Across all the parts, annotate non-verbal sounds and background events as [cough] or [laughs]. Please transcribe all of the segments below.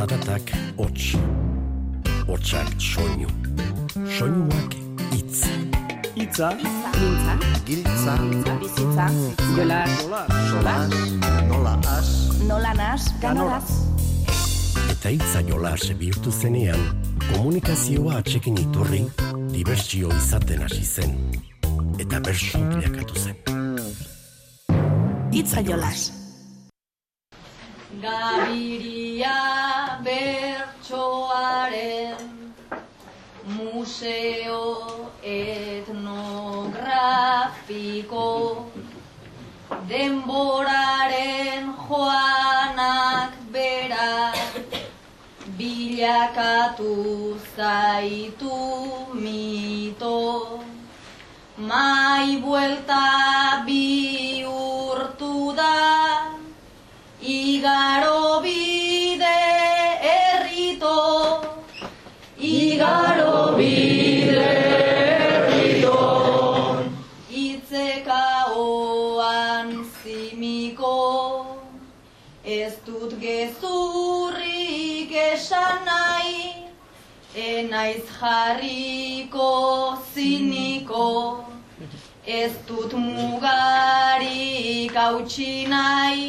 Zaratak hots, hotsak soinu, soinuak itz. Itza, Mintza, Giltza, bizitza, jolas, solas, nola as, nola nas, ganoraz. Eta itza jolas bihurtu zenean, komunikazioa atxekin iturri, dibertsio izaten hasi zen. Eta bersu bilakatu zen. Itza jolas. Gabiria denboraren joanak berak bilakatu zaitu mito. Mai buelta bihurtu da Igaro gezurrik esan nahi, enaiz jarriko ziniko, ez dut mugarik hautsi nahi,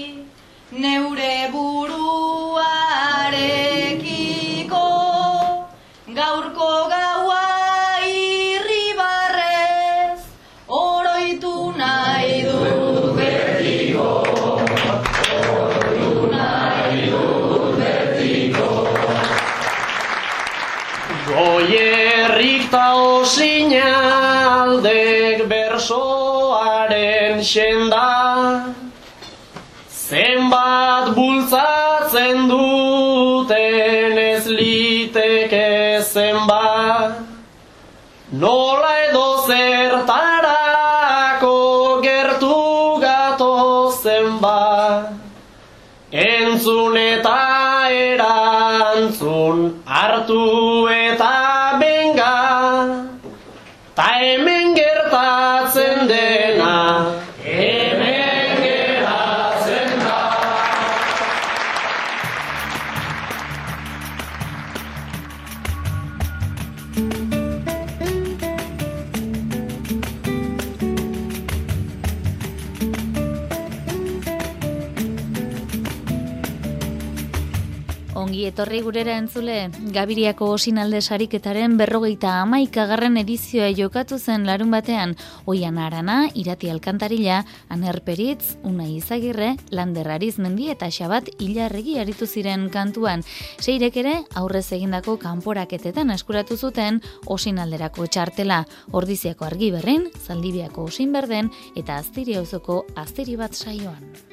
etorri gurera entzule, Gabiriako osinalde sariketaren berrogeita amaikagarren edizioa jokatu zen larun batean, oian arana, irati alkantarila, anerperitz, una izagirre, lander arizmendi eta xabat hilarregi aritu ziren kantuan. Seirek ere, aurrez egindako kanporaketetan eskuratu zuten osinalderako txartela, ordiziako argi berrin, zaldibiako osin berden, eta aztiri auzoko aztiri bat saioan.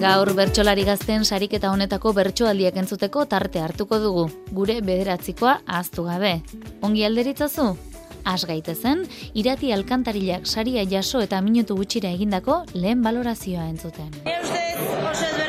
Gaur bertsolari gazten sariketa honetako bertsoaldiak entzuteko tarte hartuko dugu, gure bederatzikoa ahaztu gabe. Ongi alderitzazu? Has gaitezen, irati alkantarilak saria jaso eta minutu gutxira egindako lehen balorazioa entzuten. Nire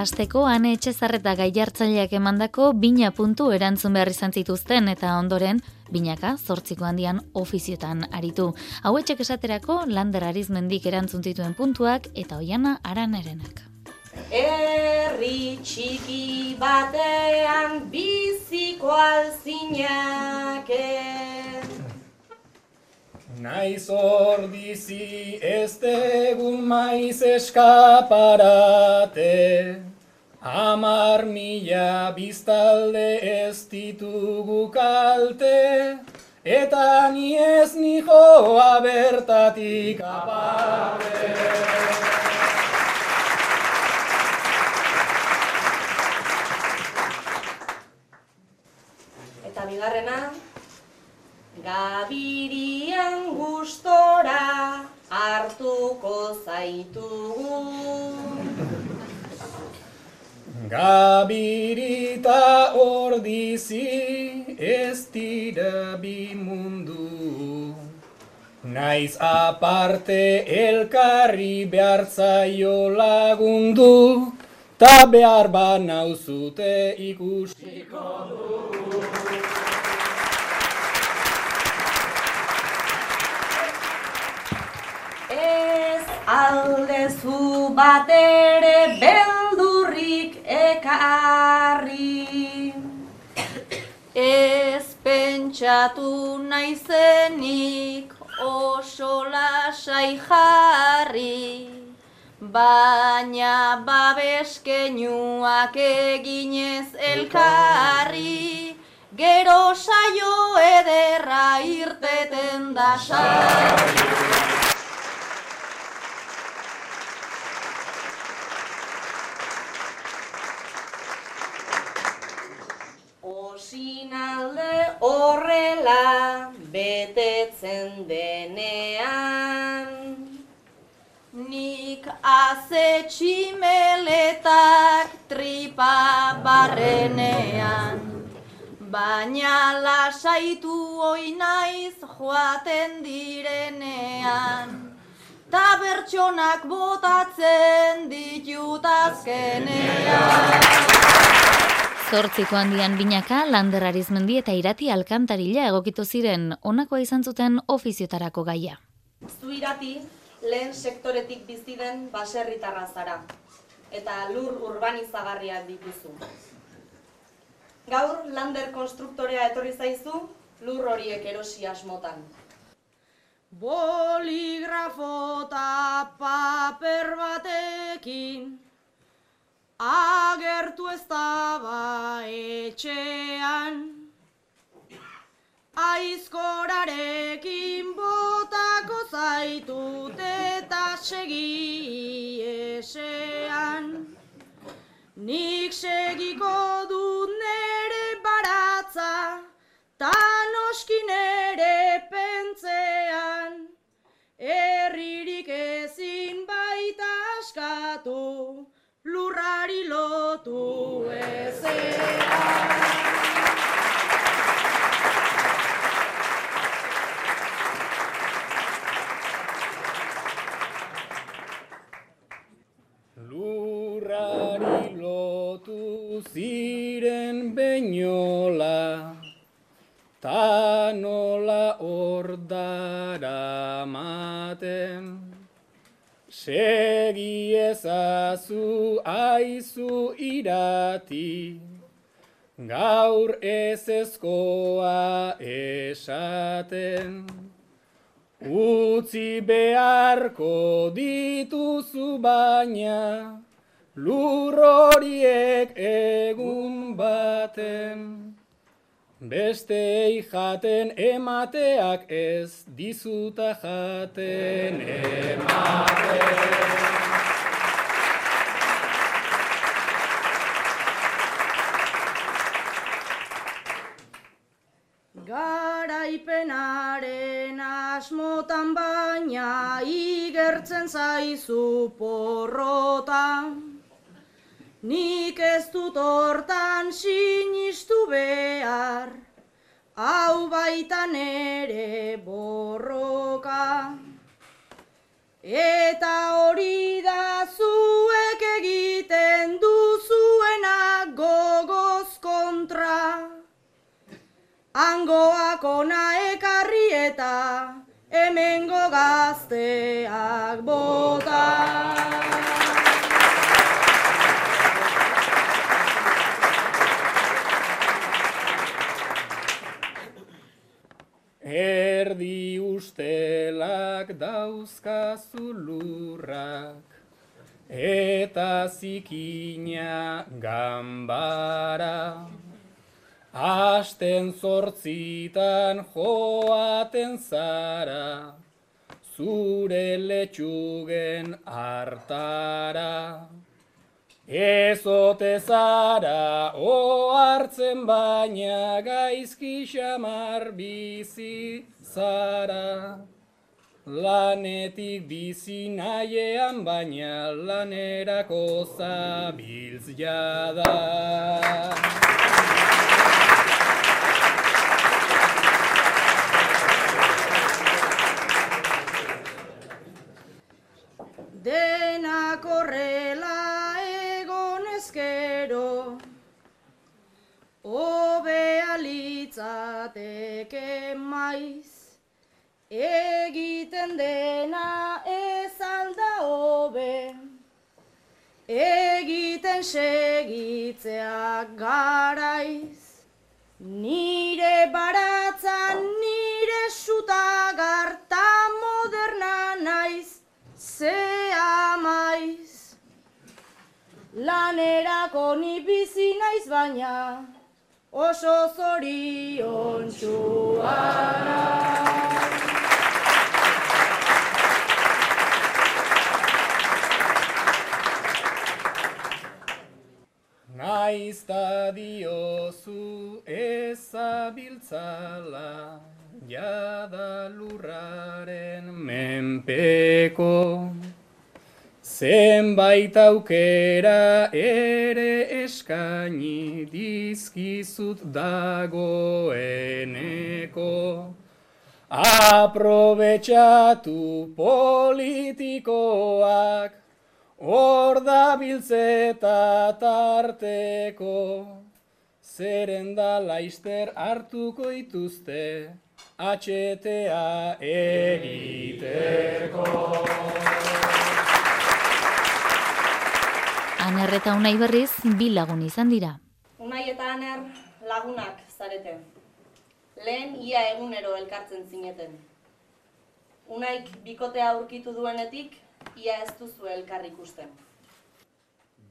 Asteko ane etxezarreta gai jartzaileak emandako bina puntu erantzun behar izan zituzten eta ondoren binaka zortziko handian ofiziotan aritu. Hauetxek esaterako lander arizmendik erantzun zituen puntuak eta oiana aranerenak. Herri txiki batean biziko alzinake Naiz ordizi ez degun maiz eskaparate, Amar mila biztalde ez ditugu kalte, eta ni ez nijoa bertatik aparte. Eta bigarrena, Gabirian gustora hartuko zaitugu. Gabirita ordizi ez dira bi mundu. Naiz aparte elkarri behartzaio lagundu, ta behar ba nauzute ikusiko du. Ez aldezu bat ere beldurrik ekarri. Ez pentsatu naizenik oso lasai jarri, baina babeskenuak eginez elkarri, gero saio ederra irteten da sarri. Osinalde horrela betetzen denean. Nik azetximeletak tripa barrenean, baina lasaitu oi naiz joaten direnean, ta bertsonak botatzen ditut azkenean. Zortziko handian binaka, Lander Arizmendi eta Irati Alkantarila egokitu ziren honakoa izan zuten ofiziotarako gaia. Zu irati, lehen sektoretik bizi den baserritarra zara, eta lur urbanizagarriak dituzu. Gaur, lander konstruktorea etorri zaizu, lur horiek erosi asmotan. Boligrafo eta paper batekin agertu ez daba etxean. Aizkorarekin botako zaitut eta segi esean. Nik segiko Lurrari lotu ziren beinola, ta nola ordara maten. Segi ezazu aizu irati, gaur ez ezkoa esaten. Utzi beharko dituzu baina, lur horiek egun baten. Bestei jaten emateak ez dizuta jaten ematen. Garaipenaren asmotan baina igertzen zaizu porrota. Nik ez dut hortan sinistu behar, hau baitan ere borroka. Eta hori da zuek egiten duzuena gogoz kontra. Angoak ona ekarri eta hemengo gazteak bota. Erdi ustelak dauzkazu lurrak, eta zikina gambara. Asten zortzitan joaten zara, zure letxugen hartara. Ezote zara ohartzen baina gaizki xamar bizi zara. Lanetik bizi nahiean baina lanerako zabiltz jada. Denak horrela Obea litzateke maiz, egiten dena ez alda hobe, egiten segitzeak garaiz. Nire baratzan nire sutagarta moderna naiz, ze amaiz. Lanerako ni bizi naiz baina, oso zorion Naiz ta diozu ezabiltzala, jada lurraren menpeko. Zenbait aukera ere eskaini dizkizut dagoeneko. Aprobetxatu politikoak, hor da biltzeta tarteko. Zeren da laister hartuko ituzte, atxetea egiteko. Aner eta unai berriz, bi lagun izan dira. Unai eta Aner lagunak zarete. Lehen ia egunero elkartzen zineten. Unaik bikotea aurkitu duenetik, ia ez duzu elkar ikusten.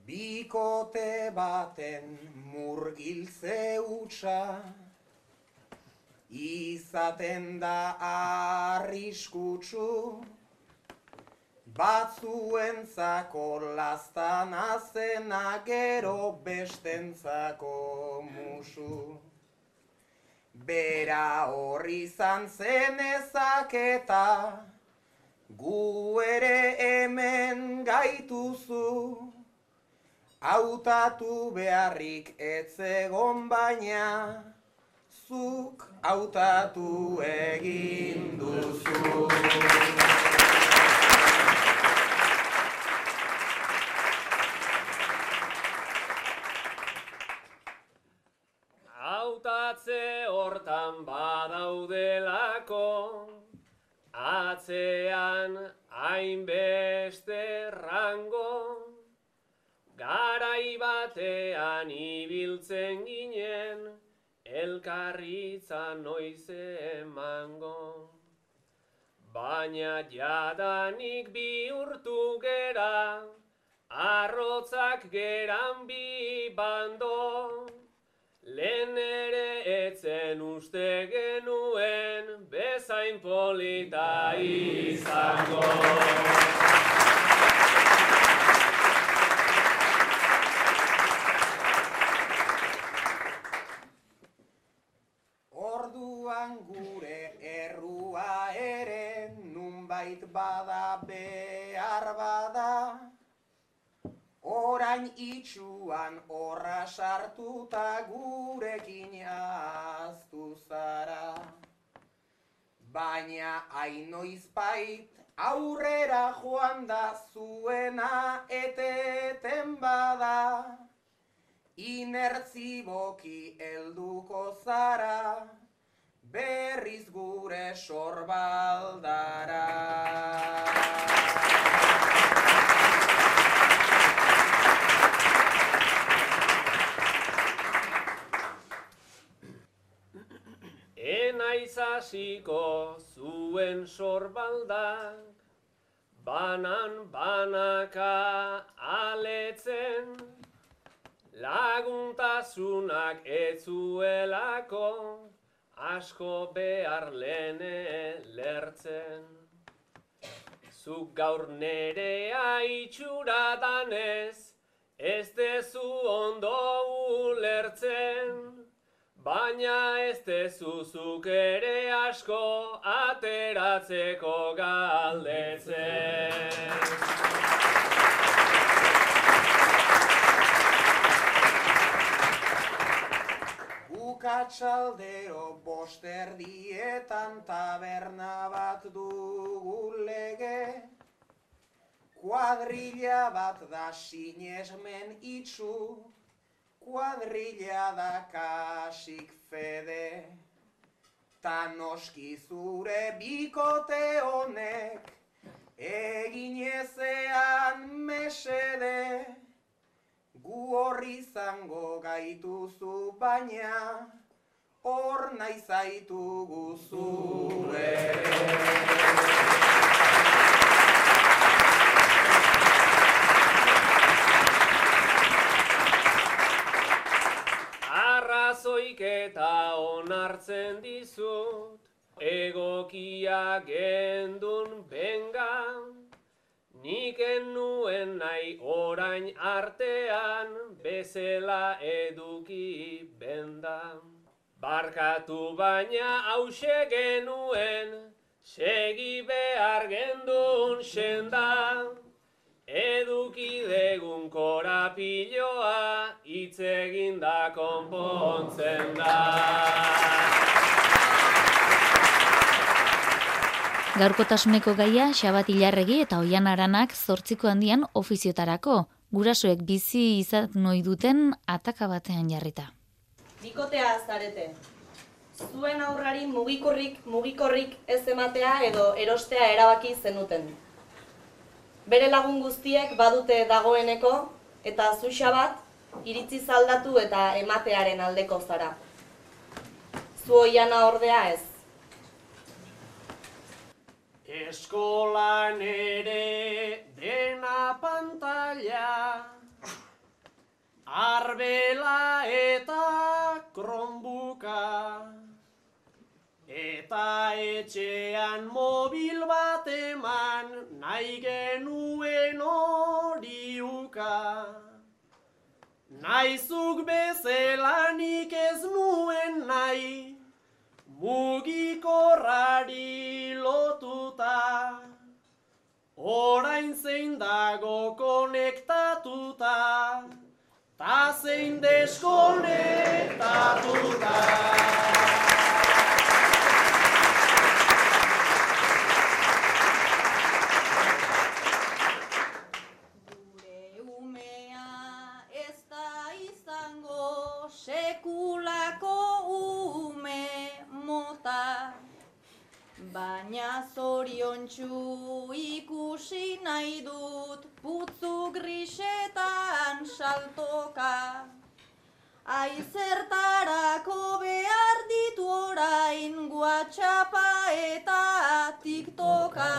Bikote baten murgiltze hutsa izaten da arriskutsu batzuentzako lastana zena gero bestentzako musu. Bera horri izan zen ezaketa, gu ere hemen gaituzu. Hautatu beharrik etzegon baina, zuk hautatu egin duzu. Hainbeste rango, garai batean ibiltzen ginen, elkarritza noiz emango. Baina jadanik bihurtu gera, arrotzak geran bi bando, Lehen ere etzen uste genuen bezain polita izango. Orduan gure errua ere nunbait bada behar bada. Orain itxuan horra sartuta gurekin aztu zara. Baina ainoizpait aurrera joan da zuena eteten bada. Inertziboki helduko zara, berriz gure sorbaldara. Enaiz hasiko zuen sorbaldak, banan banaka aletzen, laguntasunak etzuelako, asko behar lene lertzen. Zuk gaur nerea itxura danez, ez dezu ondo ulertzen. Baina ez dezuzuk ere asko ateratzeko galdetzen. Bukatzaldero bosterdietan taberna bat dugu lege Kuadrilla bat da sinesmen itxu Kuadrilla da kasik fede Ta noski zure bikote honek Egin ezean mesede. Gu horri izango gaituzu baina Hor nahi zaitugu zure Arrazoik eta onartzen dizut, egokia gendun benga, nik nuen nahi orain artean, bezela eduki benda. Barkatu baina hause genuen, segi behar gendun senda. Eduki degun korapiloa, hitz eginda konpontzen da. Gaurkotasuneko gaia Xabat Ilarregi eta Oian Aranak zortziko handian ofiziotarako, gurasoek bizi izan noi duten ataka batean jarrita. Bikotea zarete. Zuen aurrari mugikorrik mugikorrik ez ematea edo erostea erabaki zenuten. Bere lagun guztiek badute dagoeneko eta zu Xabat iritzi zaldatu eta ematearen aldeko zara. Zu oiana ordea ez. Eskolan ere dena pantalla, arbela eta kronbuka, eta etxean mobil bat eman nahi genuen horiuka. Naizuk bezelanik ez nuen nahi, mugikorrari lotuta, orain zein dago konektatuta, ta zein deskonektatuta. Baina zoriontsu ikusi nahi dut putzu grisetan saltoka Aizertarako behar ditu orain guatxapa eta tiktoka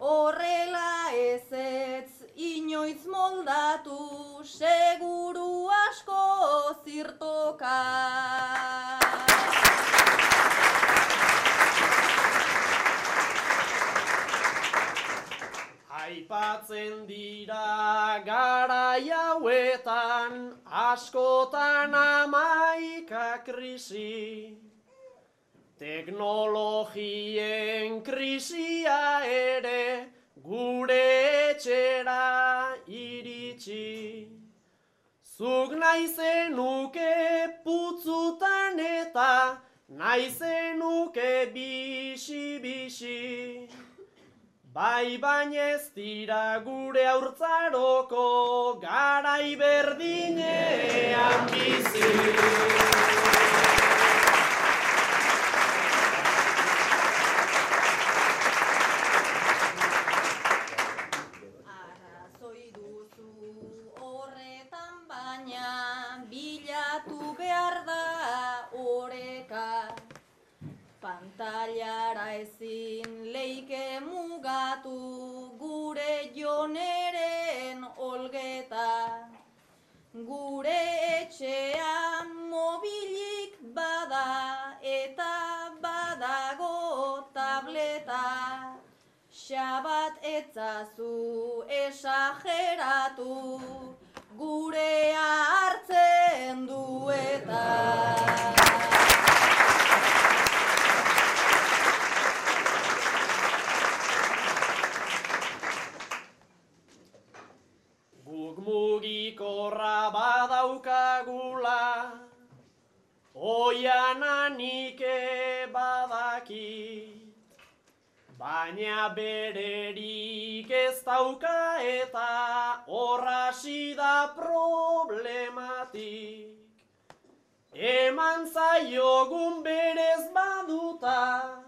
Horrela ez ez inoiz moldatu seguru asko zirtoka. Aipatzen dira garai hauetan askotan amaika krisi. Teknologien krisia ere gure etxera iritsi. Zuk nahi zenuke putzutan eta nahi zenuke bisi-bisi. Bai baina ez dira gure haurtzaroko garai berdinean bizi. Pantailara ezin leike mugatu etxean mobilik bada eta badago tableta. Xabat etzazu esageratu, gurea hartzen du oiananik badaki. Baina bererik ez dauka eta horrasi da problematik. Eman zaiogun berez baduta,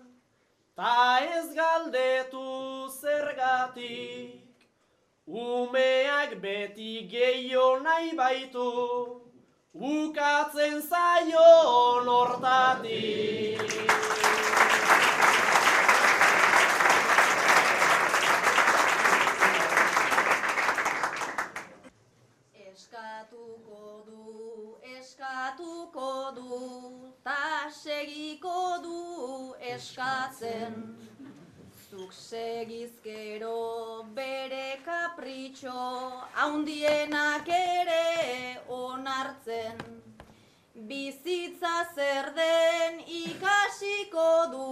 ta ez galdetu zergatik. Umeak beti gehiago nahi baitu, ukatzen zaion hortatik. Eskatuko du, eskatuko du, ta segiko du eskatzen. Zuk segizkero bere kapritxo, haundienak ere onartzen. Bizitza zer den ikasiko du,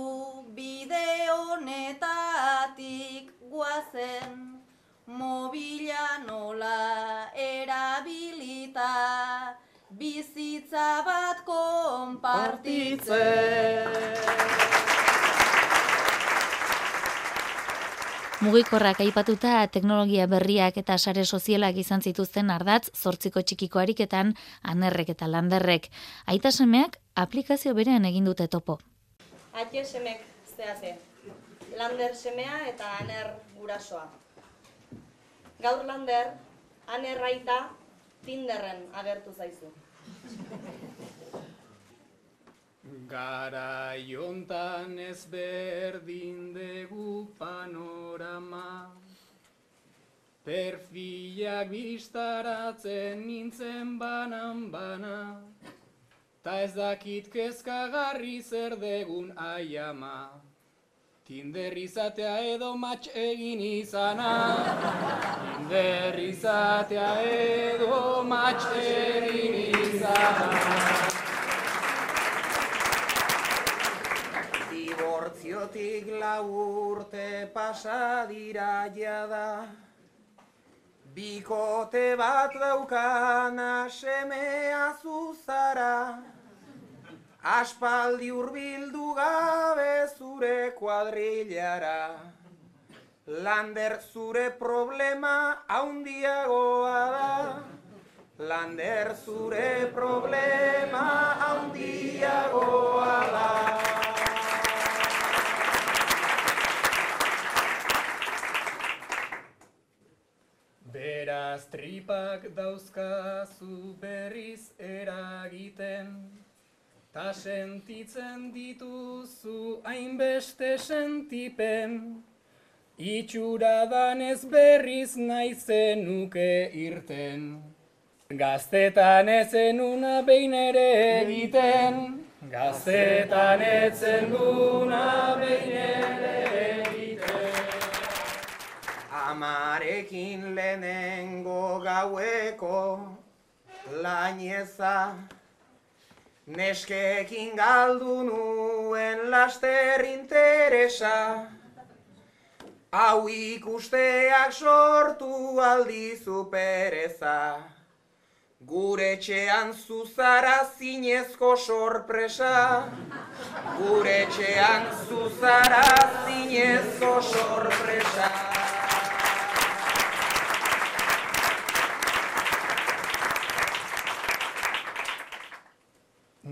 bide honetatik guazen. Mobila nola erabilita, bizitza bat konpartitzen. Mugikorrak aipatuta teknologia berriak eta sare sozialak izan zituzten ardatz zortziko txikiko ariketan anerrek eta landerrek. Aita semeak aplikazio berean egin dute topo. Atxe semek zehate, lander semea eta aner gurasoa. Gaur lander, aner aita Tinderren agertu zaizu. Gara jontan ez berdin dugu panorama. Perfilak biztaratzen nintzen banan bana. Ta ez dakit kezkagarri zer degun aiama. Tinder izatea edo match egin izana. Tinder izatea edo match egin izana Dibortziotik lau urte pasa dira jada. Bikote bat daukana semea zuzara Aspaldi hurbildu gabe zure kuadrilara Lander zure problema haundiagoa da. Lander zure problema haundiagoa da Beraz tripak dauzkazu berriz eragiten Ta sentitzen dituzu hainbeste sentipen. Itxura danez berriz nahi zenuke irten Gaztetan ezen una behin ere egiten. Gaztetan etzen una behin ere Amarekin lehenengo gaueko laineza Neskekin galdu nuen laster interesa. Hau ikusteak sortu aldizu pereza. Gure etxean zuzara zinezko sorpresa. Gure etxean zuzara zinezko sorpresa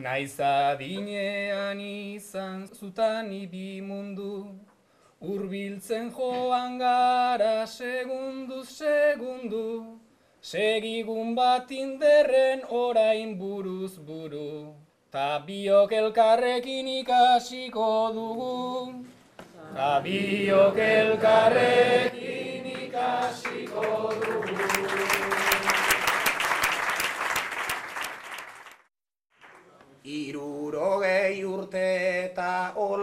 Naiz adinean izan zutan ibi mundu, Urbiltzen joan gara segunduz segundu, Segigun bat inderren orain buruz buru, Ta biok elkarrekin ikasiko dugu, Ta biok elkarrekin ikasiko dugu.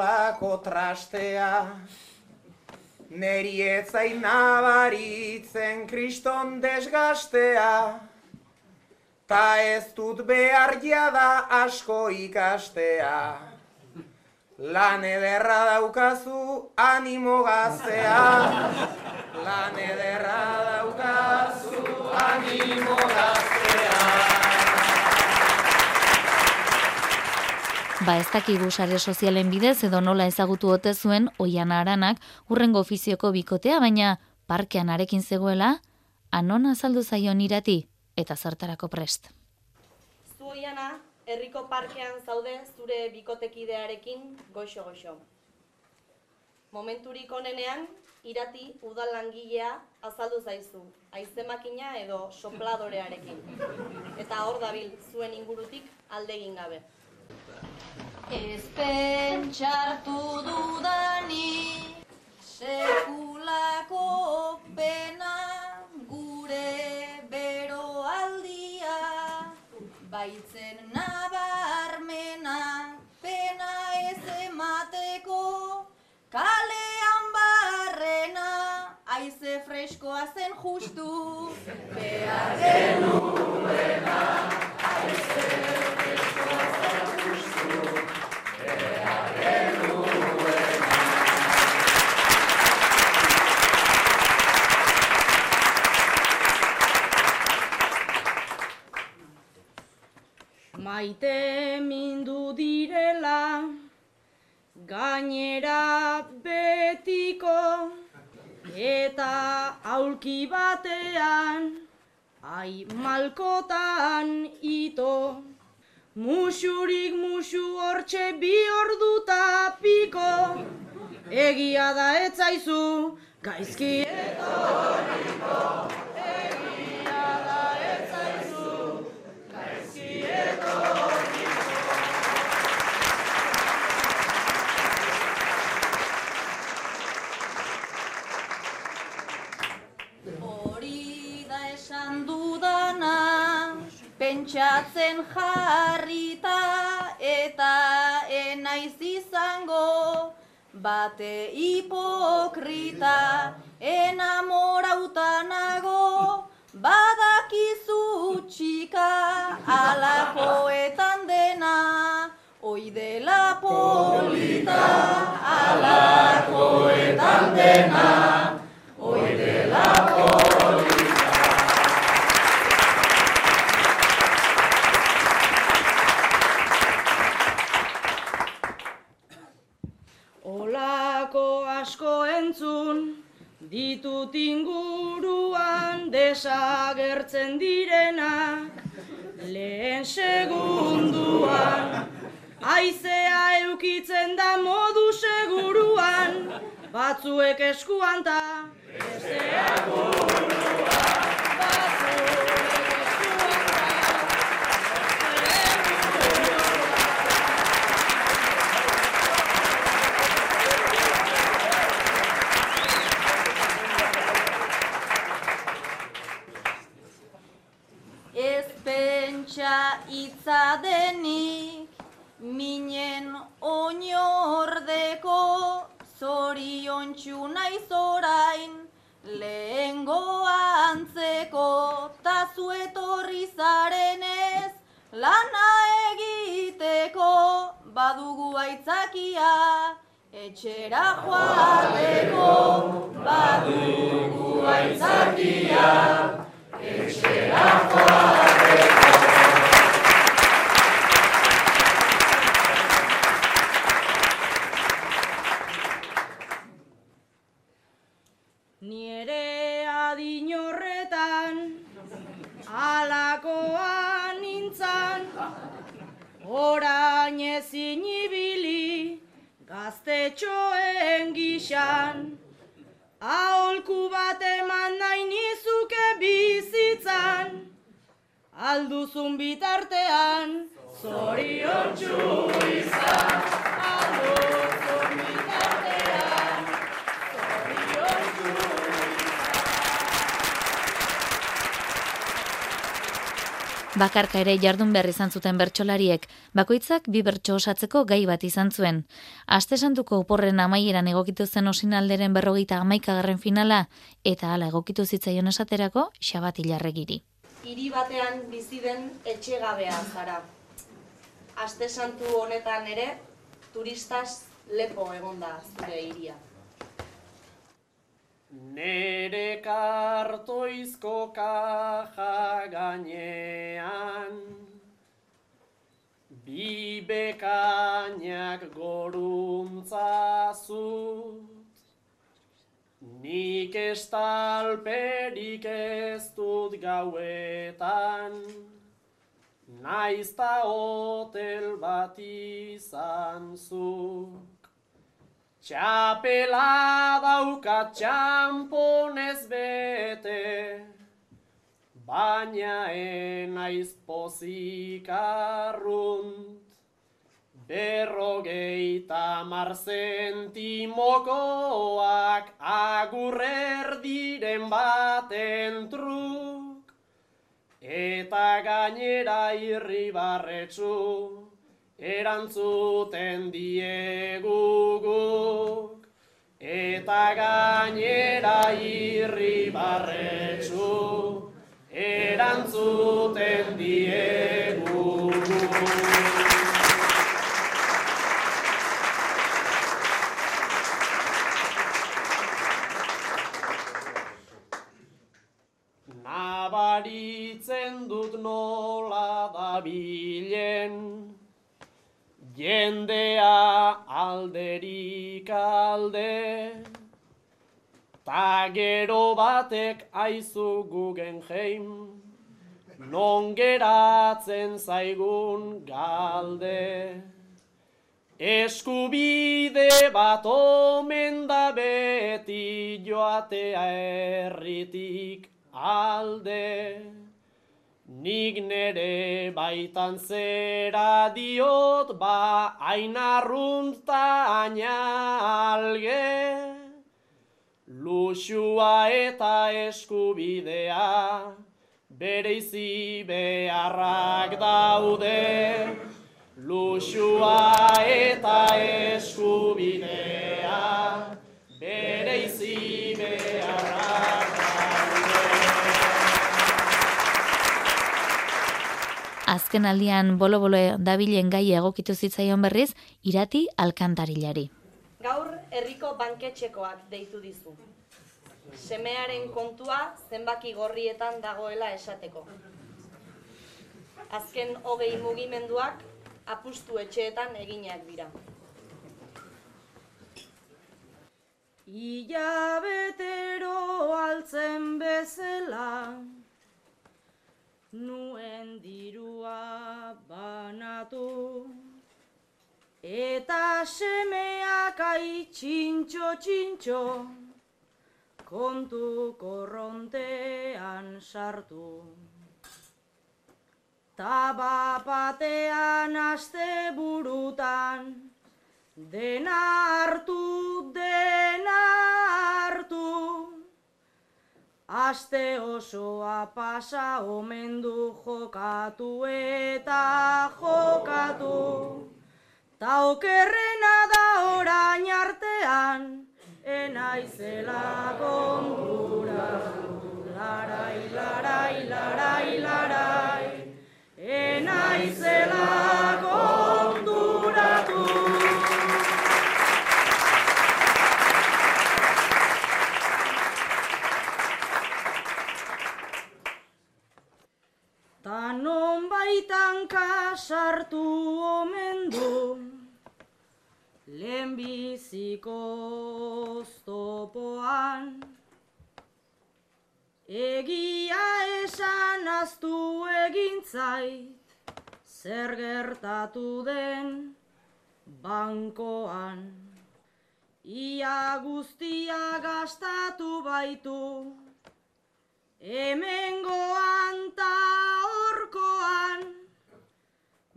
Halako trastea. Neri etzain nabaritzen kriston desgastea, ta ez dut behar jada asko ikastea. Lan ederra daukazu animo gaztea, lan ederra daukazu animo gaztea. Ba ez dakigu sare sozialen bidez edo nola ezagutu ote zuen oian aranak urrengo ofizioko bikotea, baina parkean arekin zegoela, anon azaldu zaion irati eta zertarako prest. Zu oiana, herriko parkean zaude zure bikotekidearekin goxo-goxo. Momenturik onenean, irati udal langilea azaldu zaizu, aizemakina edo sopladorearekin. Eta hor dabil zuen ingurutik aldegin gabe. Ez pentsartu dudani sekulako pena gure bero aldia baitzen nabarmena pena ez emateko kalean barrena aize freskoa zen justu. Behar genuena Maite mindu direla, gainera betiko, eta aulki batean, ai malkotan ito. Musurik musu hortxe bi orduta piko, egia da etzaizu, gaizki etorriko. Pentsatzen jarrita eta enaiz izango bate hipokrita enamorauta nago txika alakoetan dena Oi dela polita alakoetan dena Oi dela polita. Olako asko entzun, ditut inguruan desagertzen direnak, segunduan, aizea eukitzen da modu seguruan, batzuek eskuan ta, besteak minen oinordeko, zorion naiz orain, lehengo antzeko, ta zuetorri zarenez, lana egiteko, badugu aitzakia, etxera joateko, badugu aitzakia, etxera joateko. Alduzun bitartean, zorion izan. Alduzun bitartean, zorion Bakarka ere jardun behar izan zuten bertsolariek, bakoitzak bi bertso osatzeko gai bat izan zuen. Aste santuko oporren amaieran egokitu zen osinalderen berrogeita amaikagarren finala, eta hala egokitu zitzaion esaterako xabat hilarregiri. Hiri batean bizi den etxegabea zara. Aste santu honetan ere, turistaz lepo egonda zure hiria. Nere kartoizko kaja gainean Bi bekainak goruntza zut Nik estalperik ez dut gauetan Naizta hotel bat izan zut Txapela daukat txamponez bete, baina enaiz pozik arrunt. Berrogeita marzentimokoak agurrer diren baten truk, eta gainera irribarretsu erantzuten dieguguk, eta gainera irribarretsu, erantzuten dieguguk. Nabaritzen dut nola dabilen, Jendea alderik alde, ta gero batek aizu gugen jeim, non geratzen zaigun galde. Eskubide bat omen da beti joatea erritik alde. Nik nere baitan zera diot ba ainarrunta alge. Luxua eta eskubidea bereizi beharrak daude. Luxua eta eskubidea Azken aldian bolo-bolo dabilen gai egokitu zitzaion berriz, irati alkantarilari. Gaur herriko banketxekoak deitu dizu. Semearen kontua zenbaki gorrietan dagoela esateko. Azken hogei mugimenduak apustu etxeetan eginak dira. Ila betero altzen bezala, nuen dirua banatu, eta semeak aitxintxo txintxo, kontu korrontean sartu. Tabapatean aste burutan, dena hartu, dena hartu. Aste osoa pasa omen du jokatu eta jokatu. Ta okerrena da orain artean, enaizela kontura. Larai, larai, larai, larai, enaizela konturatu. Non baitan kasartu omen du, lehenbiziko oztopoan. Egia esan aztu egin zait, zer gertatu den bankoan. Ia guztia gastatu baitu, hemengoan ta horkoan,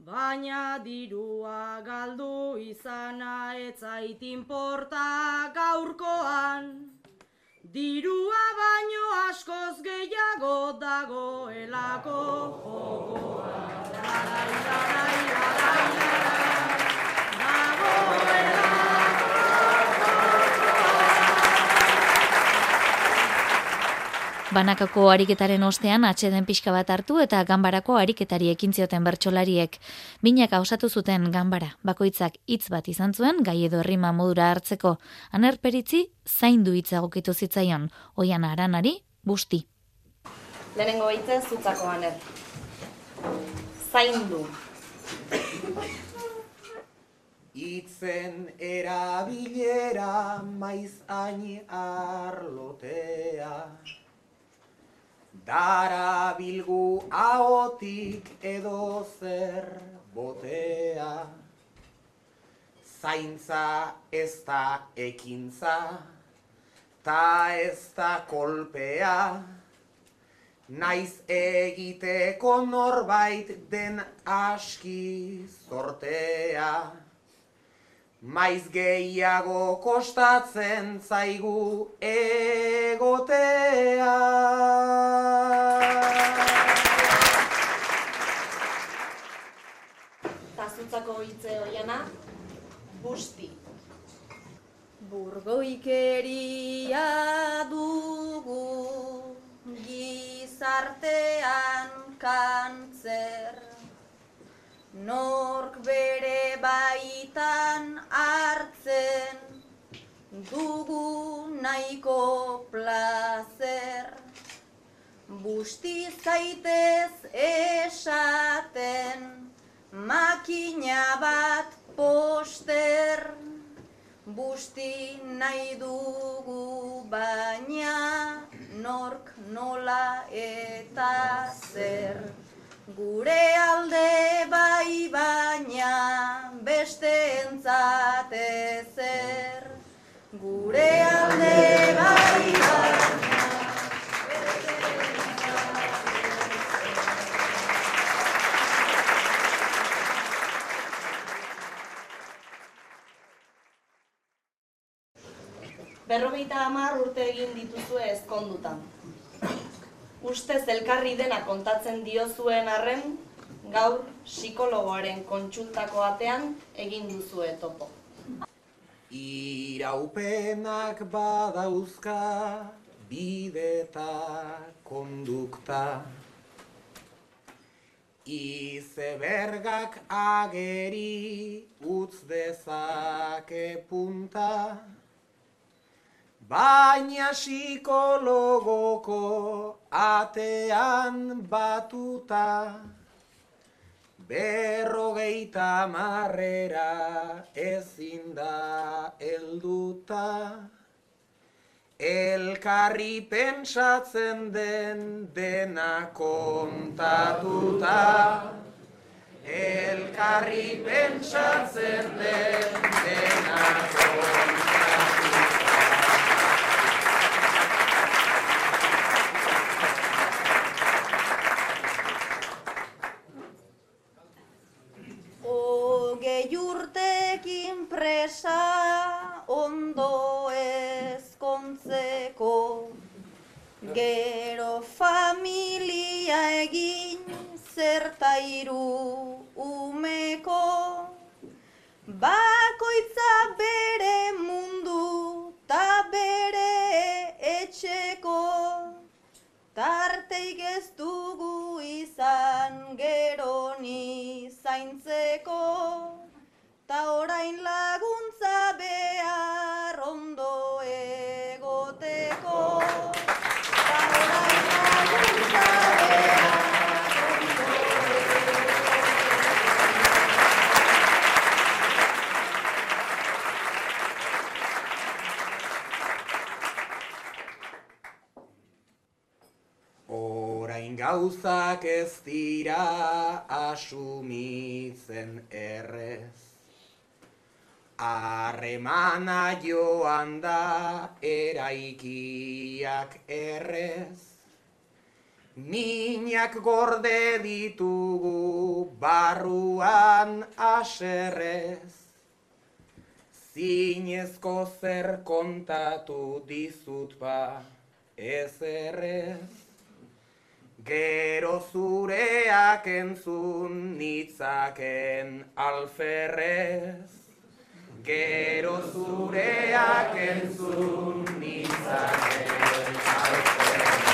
baina dirua galdu izana etzait inporta gaurkoan. dirua baino askoz gehiago dagoelako jokoa. Larai, larai, larai, larai, Banakako ariketaren ostean atxeden pixka bat hartu eta ganbarako ariketari ekin zioten bertsolariek. Binak osatu zuten ganbara, bakoitzak hitz bat izan zuen gai edo herrima modura hartzeko. Anerperitzi zaindu hitza egokitu zitzaion, oian aranari busti. Lehenengo hitza zutzako aner. Zaindu. Itzen erabilera maiz aini arlotea. Dara bilgu ahotik edo zer botea. Zaintza ez da ekintza, ta ez da kolpea. Naiz egiteko norbait den aski zortea. Maiz gehiago kostatzen zaigu egotea. Tazutzako hitze hoiana, busti. Burgoikeria dugu gizartean kantzer Nork bere nahiko plazer. Busti zaitez esaten makina bat poster. Busti nahi dugu baina nork nola eta zer. Gure alde bai baina beste entzate zer Gure alde bai beste Berrogeita hamar urte egin dituzue ezkondutan. Ustez elkarri dena kontatzen diozuen arren, gaur psikologoaren kontsultako atean egin duzue topo. Iraupenak badauzka bideta kondukta. Izebergak ageri utz dezake punta. Baina psikologoko atean batuta Berrogeita marrera ezin da helduta. Elkarri pentsatzen den dena kontatuta. Elkarri pentsatzen den dena kontatuta gauzak ez dira asumitzen errez. Harremana joan da eraikiak errez. Minak gorde ditugu barruan aserrez. Zinezko zer kontatu dizut ba, ez errez. Gero zureak entzun nitzaken alferrez. Gero zureak entzun nitzaken alferrez.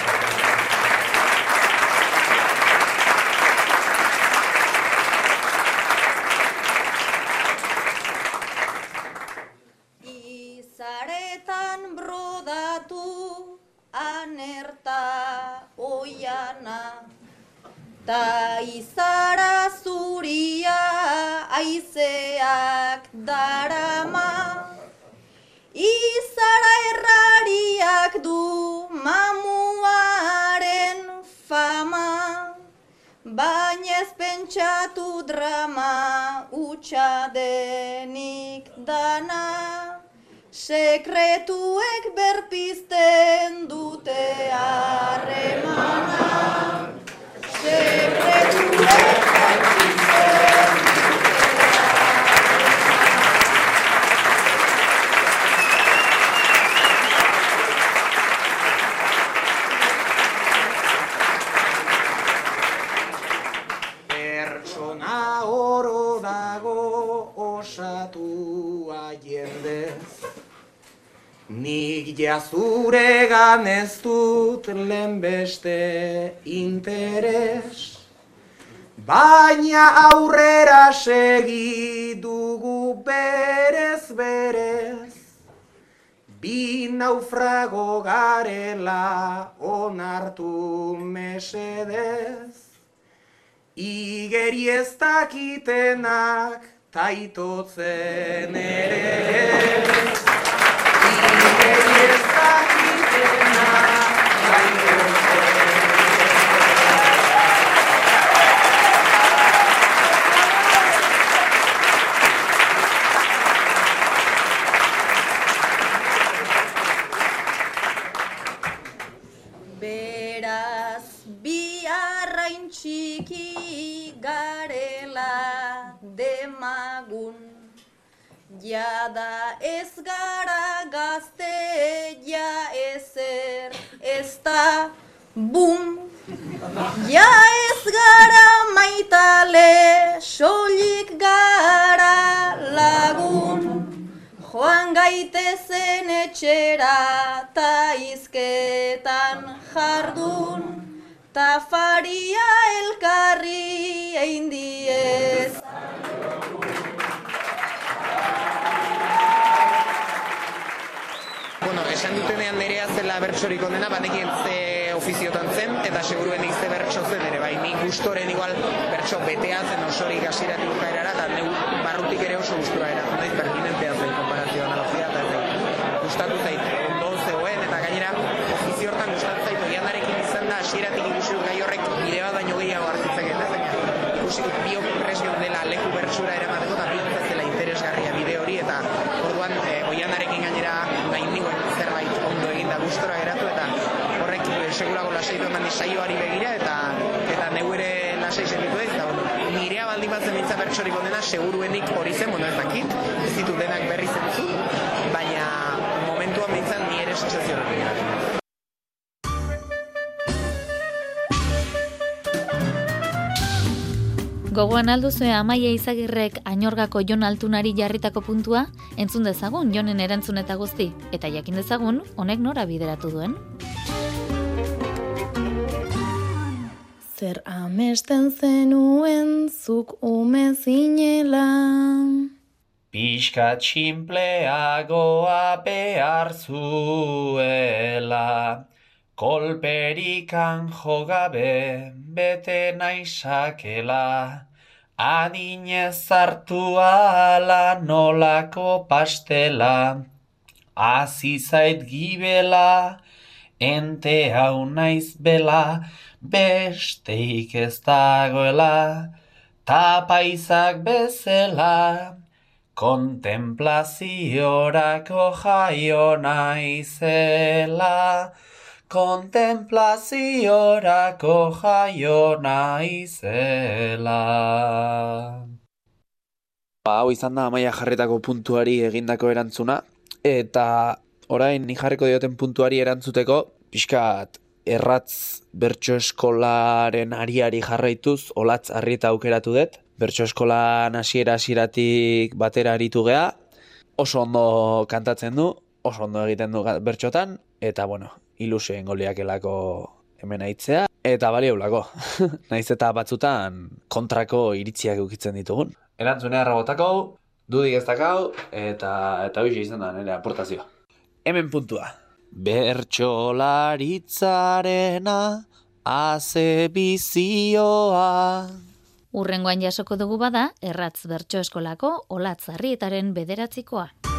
Ta izara zuria aizeak darama. Izara errariak du mamuaren fama. Baina ez pentsatu drama utxa denik dana. Sekretuek berpizten dute harremana jazuregan ez dut lehenbeste interes. Baina aurrera segi dugu berez berez. Bi naufrago garela onartu mesedez. Igeri ez dakitenak taitotzen ere. Igeri ez Jada ez gara gazte, ja ezer ez da bum. Ja ez gara maitale, soilik gara lagun. Joan gaitezen etxera ta izketan jardun. Ta faria elkarri egin diez esan dutenean nerea zela bertsorik ondena, banekien ze ofiziotan zen, eta seguruenik ze bertso zen ere, bai, nik gustoren igual bertso betea zen osorik hasiratik bukaerara, eta neu barrutik ere oso gustura era, naiz pertinentea zen konparazio analogia, eta ez gustatu zait, ondo zegoen, eta gainera ofizio hortan gustatu zait, oiandarekin izan da, hasieratik ikusi gai horrek bide bat baino gehiago hartzitzeken, ez baina ikusi biok presio dela leku bertsura eramateko, eta bihotza zela interesgarria bide hori, eta orduan e, oianarekin gainera nahi nioen zerbait ondo eginda gustora geratu, eta horrek e, segurago lasaitu eman saioari begira, eta eta neu ere lasai sentitu eta bueno, nirea baldin batzen nintza bertsorik ondena, seguruenik hori zen, bueno ez dakit, ez ditut denak berri zentzu, baina momentuan bintzan ni ere sensazio horrekin. Gogoan alduzue Amaia Izagirrek Ainorgako Jon Altunari jarritako puntua, entzun dezagun Jonen erantzun eta guzti, eta jakin dezagun honek nora bideratu duen. Zer amesten zenuen zuk ume zinela. Pixka txinpleagoa behar zuela, kolperikan jogabe bete naizakela, adinez hartu ala nolako pastela, hasi zait gibela, ente hau naiz bela, besteik ez dagoela, tapaizak bezela, Kontemplaziorako jaio naizela, kontemplaziorako jaio naizela. Ba, hau izan da amaia jarretako puntuari egindako erantzuna, eta orain ni jarriko dioten puntuari erantzuteko, pixkat erratz bertso eskolaren ariari jarraituz, olatz harrieta aukeratu dut. Bertso eskolan hasiera hasieratik batera aritu gea, oso ondo kantatzen du, oso ondo egiten du bertxotan, eta bueno, ilusio goliakelako hemen aitzea, eta bali eulako. [laughs] Naiz eta batzutan kontrako iritziak ukitzen ditugun. Erantzunea rabotako, dudik ez dakau, eta, eta hoxe izan da nire aportazioa. Hemen puntua. Bertxolaritzarena aze bizioa. Urrengoan jasoko dugu bada, erratz bertso eskolako olatzarrietaren bederatzikoa.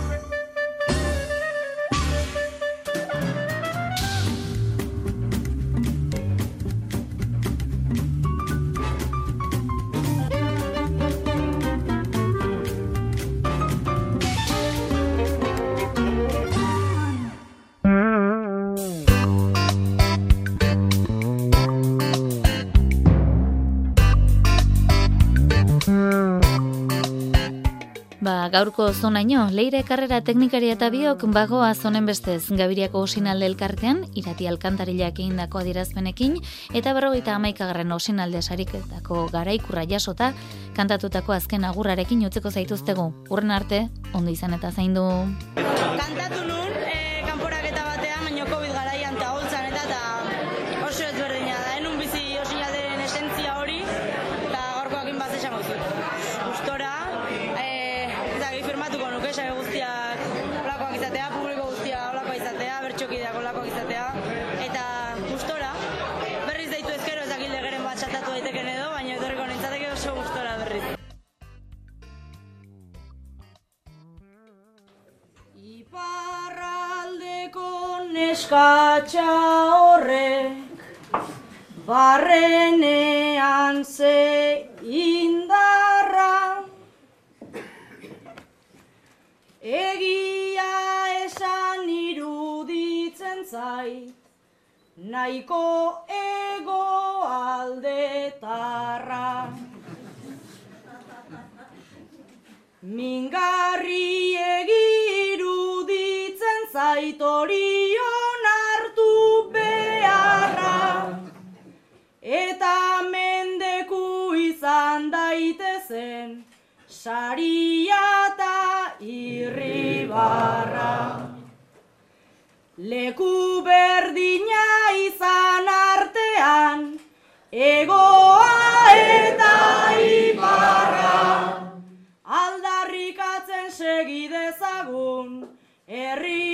Gaurko zonaino, leire karrera teknikaria eta biok bagoa zonen bestez Gabiriako osinalde elkartean, irati alkantarilak egindako adirazpenekin, eta berrogeita amaikagarren osinalde sariketako garaikurra jasota, kantatutako azken agurrarekin utzeko zaituztegu. Urren arte, ondo izan eta zaindu. Kantatu nun, neskatxa horrek Barrenean ze indarra. Egia esan iruditzen zait Nahiko ego aldetarra. Mingarri egiruditzen zait orion daitezen saria eta irribarra. Leku berdina izan artean Egoa eta iparra Aldarrikatzen segi dezagun Herri